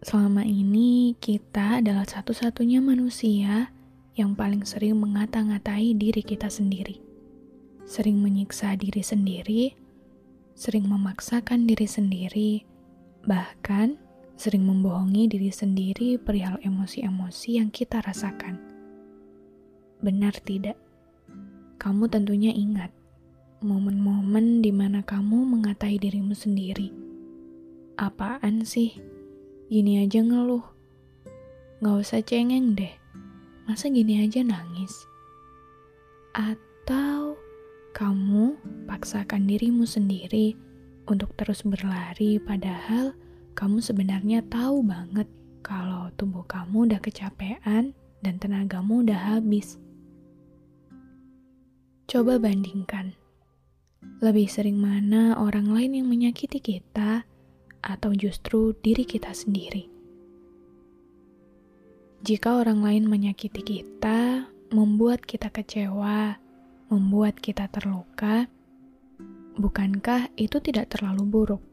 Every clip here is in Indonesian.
selama ini kita adalah satu-satunya manusia yang paling sering mengata-ngatai diri kita sendiri. Sering menyiksa diri sendiri, sering memaksakan diri sendiri, bahkan sering membohongi diri sendiri perihal emosi-emosi yang kita rasakan. Benar tidak? Kamu tentunya ingat momen-momen di mana kamu mengatai dirimu sendiri. Apaan sih? Gini aja ngeluh. Gak usah cengeng deh masa gini aja nangis? Atau kamu paksakan dirimu sendiri untuk terus berlari padahal kamu sebenarnya tahu banget kalau tubuh kamu udah kecapean dan tenagamu udah habis. Coba bandingkan. Lebih sering mana orang lain yang menyakiti kita atau justru diri kita sendiri? Jika orang lain menyakiti kita, membuat kita kecewa, membuat kita terluka, bukankah itu tidak terlalu buruk?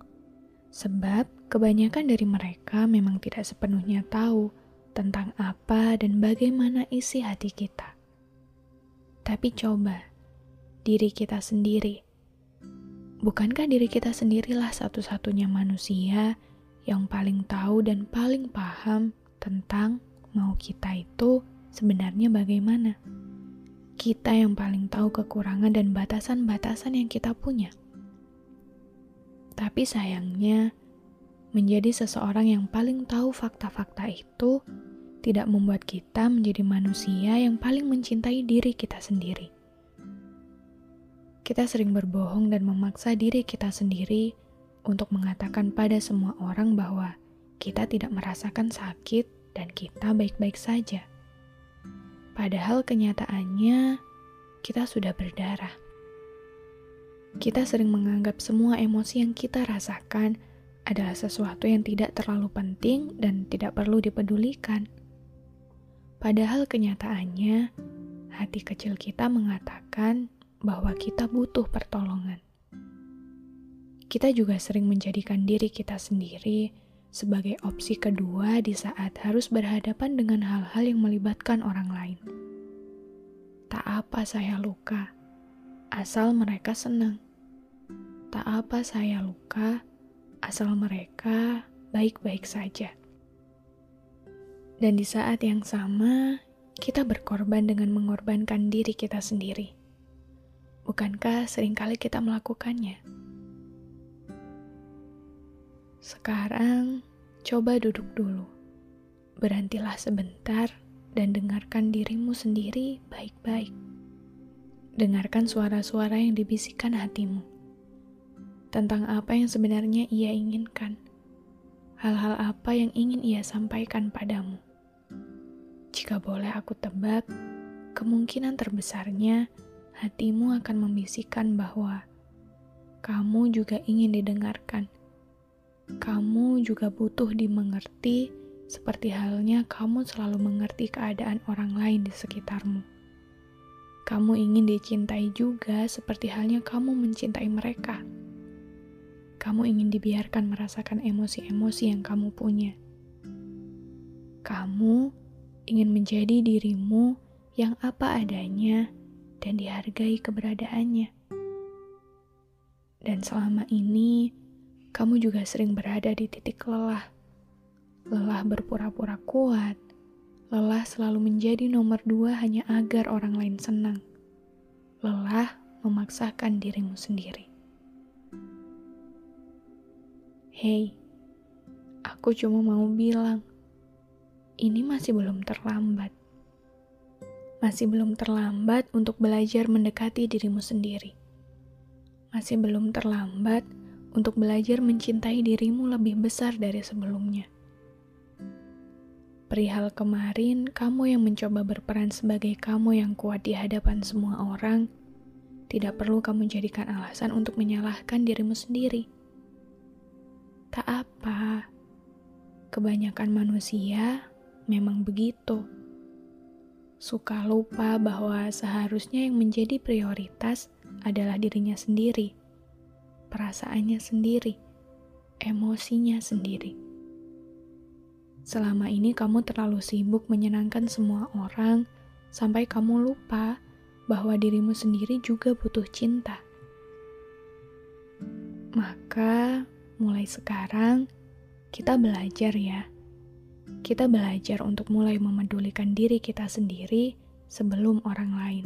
Sebab kebanyakan dari mereka memang tidak sepenuhnya tahu tentang apa dan bagaimana isi hati kita. Tapi coba, diri kita sendiri. Bukankah diri kita sendirilah satu-satunya manusia yang paling tahu dan paling paham tentang mau kita itu sebenarnya bagaimana. Kita yang paling tahu kekurangan dan batasan-batasan yang kita punya. Tapi sayangnya, menjadi seseorang yang paling tahu fakta-fakta itu tidak membuat kita menjadi manusia yang paling mencintai diri kita sendiri. Kita sering berbohong dan memaksa diri kita sendiri untuk mengatakan pada semua orang bahwa kita tidak merasakan sakit dan kita baik-baik saja. Padahal kenyataannya kita sudah berdarah. Kita sering menganggap semua emosi yang kita rasakan adalah sesuatu yang tidak terlalu penting dan tidak perlu dipedulikan. Padahal kenyataannya, hati kecil kita mengatakan bahwa kita butuh pertolongan. Kita juga sering menjadikan diri kita sendiri sebagai opsi kedua di saat harus berhadapan dengan hal-hal yang melibatkan orang lain. Tak apa saya luka, asal mereka senang. Tak apa saya luka, asal mereka baik-baik saja. Dan di saat yang sama, kita berkorban dengan mengorbankan diri kita sendiri. Bukankah sering kali kita melakukannya? Sekarang, coba duduk dulu. Berhentilah sebentar dan dengarkan dirimu sendiri baik-baik. Dengarkan suara-suara yang dibisikkan hatimu tentang apa yang sebenarnya ia inginkan, hal-hal apa yang ingin ia sampaikan padamu. Jika boleh aku tebak, kemungkinan terbesarnya hatimu akan membisikkan bahwa kamu juga ingin didengarkan kamu juga butuh dimengerti, seperti halnya kamu selalu mengerti keadaan orang lain di sekitarmu. Kamu ingin dicintai juga, seperti halnya kamu mencintai mereka. Kamu ingin dibiarkan merasakan emosi-emosi yang kamu punya. Kamu ingin menjadi dirimu yang apa adanya dan dihargai keberadaannya. Dan selama ini, kamu juga sering berada di titik lelah. Lelah berpura-pura kuat, lelah selalu menjadi nomor dua hanya agar orang lain senang. Lelah memaksakan dirimu sendiri. Hei, aku cuma mau bilang, ini masih belum terlambat. Masih belum terlambat untuk belajar mendekati dirimu sendiri. Masih belum terlambat untuk belajar mencintai dirimu lebih besar dari sebelumnya. Perihal kemarin, kamu yang mencoba berperan sebagai kamu yang kuat di hadapan semua orang, tidak perlu kamu jadikan alasan untuk menyalahkan dirimu sendiri. Tak apa, kebanyakan manusia memang begitu. Suka lupa bahwa seharusnya yang menjadi prioritas adalah dirinya sendiri, perasaannya sendiri, emosinya sendiri. Selama ini kamu terlalu sibuk menyenangkan semua orang sampai kamu lupa bahwa dirimu sendiri juga butuh cinta. Maka, mulai sekarang kita belajar ya. Kita belajar untuk mulai memedulikan diri kita sendiri sebelum orang lain.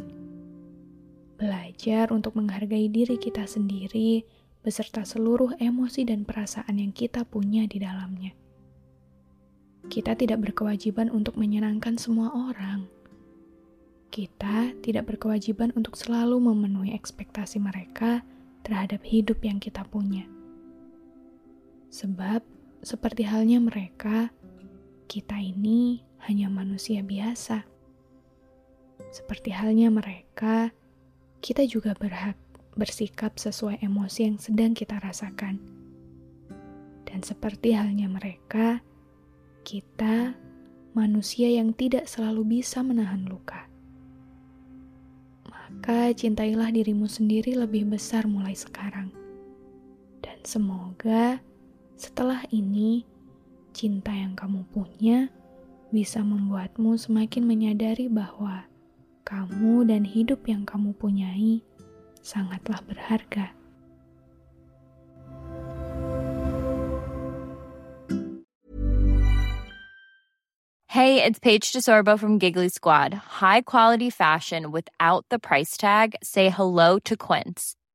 Belajar untuk menghargai diri kita sendiri beserta seluruh emosi dan perasaan yang kita punya di dalamnya kita tidak berkewajiban untuk menyenangkan semua orang. Kita tidak berkewajiban untuk selalu memenuhi ekspektasi mereka terhadap hidup yang kita punya. Sebab, seperti halnya mereka, kita ini hanya manusia biasa. Seperti halnya mereka, kita juga berhak bersikap sesuai emosi yang sedang kita rasakan. Dan seperti halnya mereka, kita manusia yang tidak selalu bisa menahan luka. Maka cintailah dirimu sendiri lebih besar mulai sekarang. Dan semoga setelah ini cinta yang kamu punya bisa membuatmu semakin menyadari bahwa kamu dan hidup yang kamu punyai sangatlah berharga. Hey, it's Paige DeSorbo from Giggly Squad. High quality fashion without the price tag. Say hello to Quince.